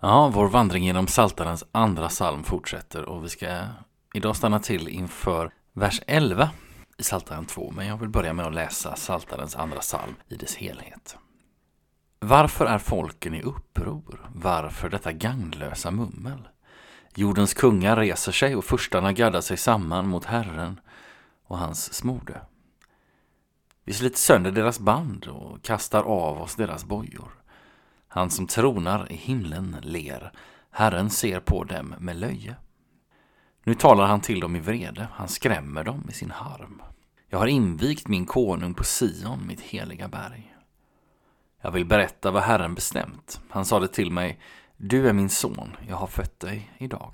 Ja, vår vandring genom Saltarens andra psalm fortsätter och vi ska idag stanna till inför vers 11 i Saltaren 2, men jag vill börja med att läsa Saltarens andra psalm i dess helhet. Varför är folken i uppror? Varför detta gagnlösa mummel? Jordens kungar reser sig och furstarna gaddar sig samman mot Herren och hans smorde. Vi sliter sönder deras band och kastar av oss deras bojor. Han som tronar i himlen ler. Herren ser på dem med löje. Nu talar han till dem i vrede, han skrämmer dem i sin harm. Jag har invigt min konung på Sion, mitt heliga berg. Jag vill berätta vad Herren bestämt. Han sade till mig, du är min son, jag har fött dig idag.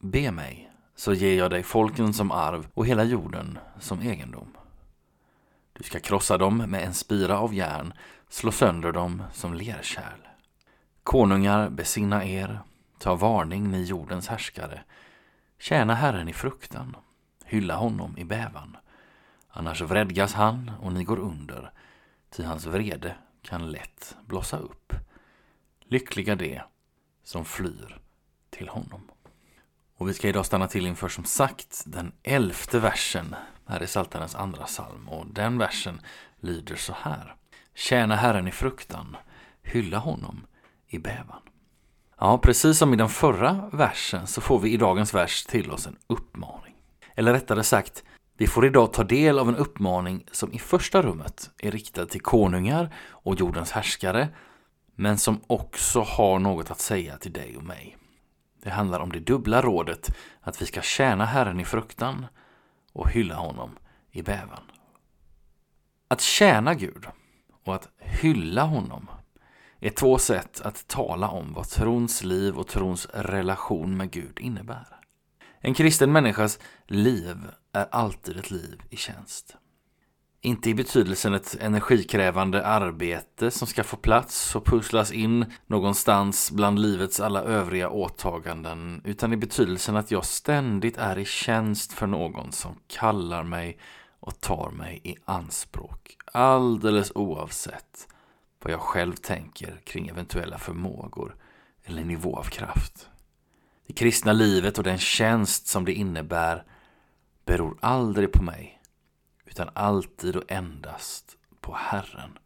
Be mig, så ger jag dig folken som arv och hela jorden som egendom. Du ska krossa dem med en spira av järn, slå sönder dem som lerkärl. Konungar, besinna er, ta varning ni jordens härskare. Tjäna Herren i fruktan, hylla honom i bävan. Annars vredgas han och ni går under, ty hans vrede kan lätt blossa upp. Lyckliga de som flyr till honom. Och vi ska idag stanna till inför som sagt den elfte versen här i Psaltarens andra psalm. Och den versen lyder så här. Tjäna Herren i fruktan, hylla honom i bävan. Ja, precis som i den förra versen så får vi i dagens vers till oss en uppmaning. Eller rättare sagt, vi får idag ta del av en uppmaning som i första rummet är riktad till konungar och jordens härskare, men som också har något att säga till dig och mig. Det handlar om det dubbla rådet att vi ska tjäna Herren i fruktan och hylla honom i bävan. Att tjäna Gud och att hylla honom är två sätt att tala om vad trons liv och trons relation med Gud innebär. En kristen människas liv är alltid ett liv i tjänst. Inte i betydelsen ett energikrävande arbete som ska få plats och pusslas in någonstans bland livets alla övriga åtaganden, utan i betydelsen att jag ständigt är i tjänst för någon som kallar mig och tar mig i anspråk, alldeles oavsett vad jag själv tänker kring eventuella förmågor eller nivå av kraft. Det kristna livet och den tjänst som det innebär beror aldrig på mig, utan alltid och endast på Herren.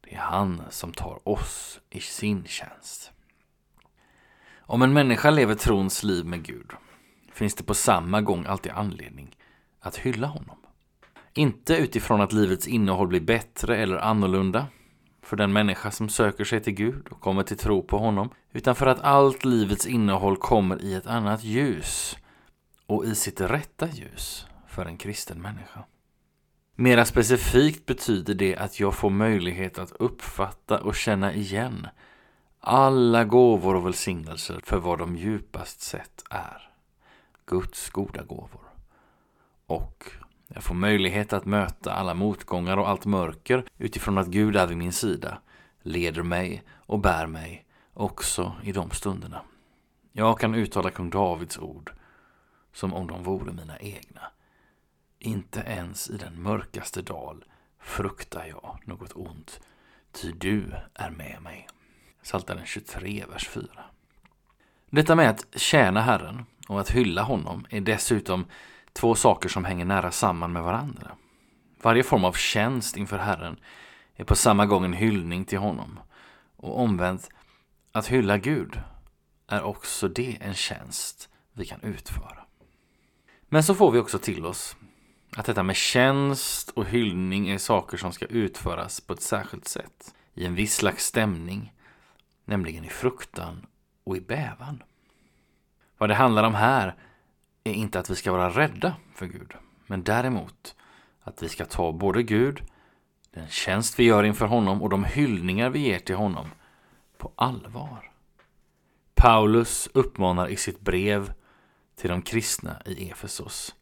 Det är han som tar oss i sin tjänst. Om en människa lever trons liv med Gud finns det på samma gång alltid anledning att hylla honom. Inte utifrån att livets innehåll blir bättre eller annorlunda för den människa som söker sig till Gud och kommer till tro på honom, utan för att allt livets innehåll kommer i ett annat ljus och i sitt rätta ljus för en kristen människa. Mera specifikt betyder det att jag får möjlighet att uppfatta och känna igen alla gåvor och välsignelser för vad de djupast sett är. Guds goda gåvor. Och jag får möjlighet att möta alla motgångar och allt mörker utifrån att Gud är vid min sida, leder mig och bär mig också i de stunderna. Jag kan uttala kung Davids ord som om de vore mina egna. Inte ens i den mörkaste dal fruktar jag något ont, ty du är med mig. Psaltaren 23, vers 4. Detta med att tjäna Herren och att hylla honom är dessutom två saker som hänger nära samman med varandra. Varje form av tjänst inför Herren är på samma gång en hyllning till honom. Och omvänt, att hylla Gud är också det en tjänst vi kan utföra. Men så får vi också till oss att detta med tjänst och hyllning är saker som ska utföras på ett särskilt sätt. I en viss slags stämning, nämligen i fruktan och i bävan. Vad det handlar om här är inte att vi ska vara rädda för Gud, men däremot att vi ska ta både Gud, den tjänst vi gör inför honom och de hyllningar vi ger till honom på allvar. Paulus uppmanar i sitt brev till de kristna i Efesos.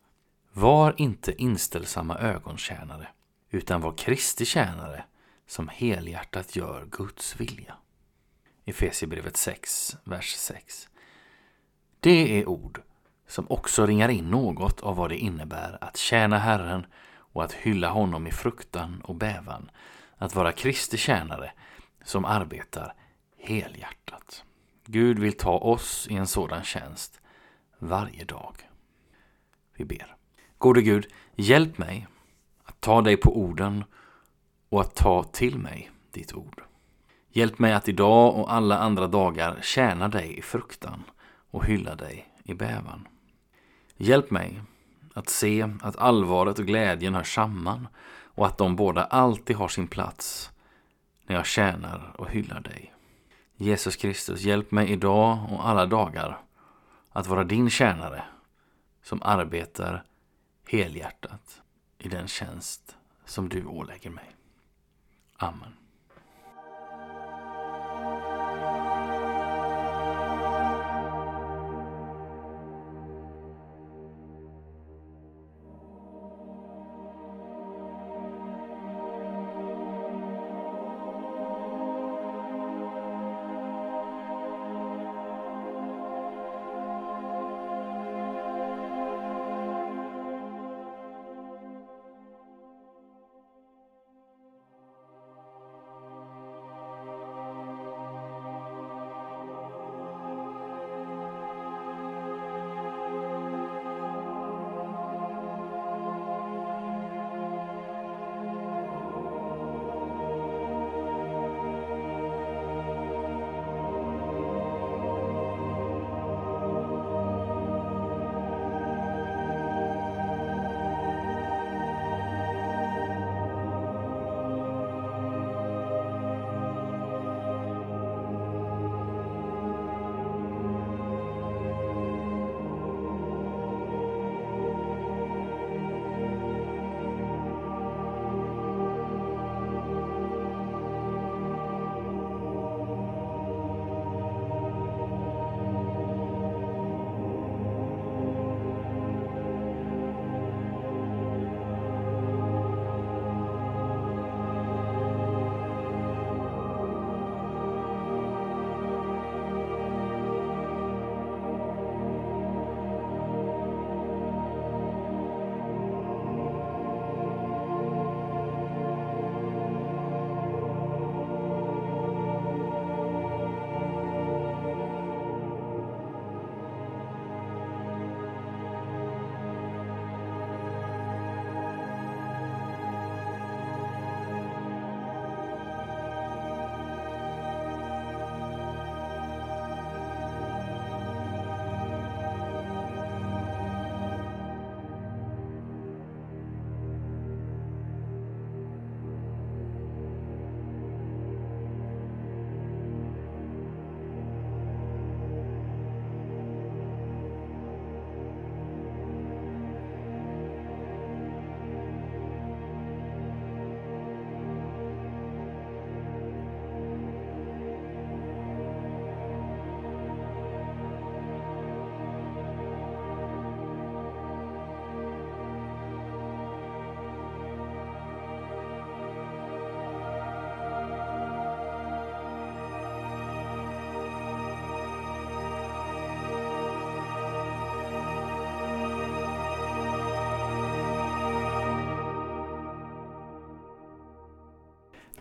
Var inte inställsamma ögontjänare, utan var Kristi tjänare som helhjärtat gör Guds vilja. Efesierbrevet 6, vers 6. Det är ord som också ringar in något av vad det innebär att tjäna Herren och att hylla honom i fruktan och bävan. Att vara Kristi tjänare som arbetar helhjärtat. Gud vill ta oss i en sådan tjänst varje dag. Vi ber. Gode Gud, hjälp mig att ta dig på orden och att ta till mig ditt ord. Hjälp mig att idag och alla andra dagar tjäna dig i fruktan och hylla dig i bävan. Hjälp mig att se att allvaret och glädjen hör samman och att de båda alltid har sin plats när jag tjänar och hyllar dig. Jesus Kristus, hjälp mig idag och alla dagar att vara din tjänare som arbetar helhjärtat i den tjänst som du ålägger mig. Amen.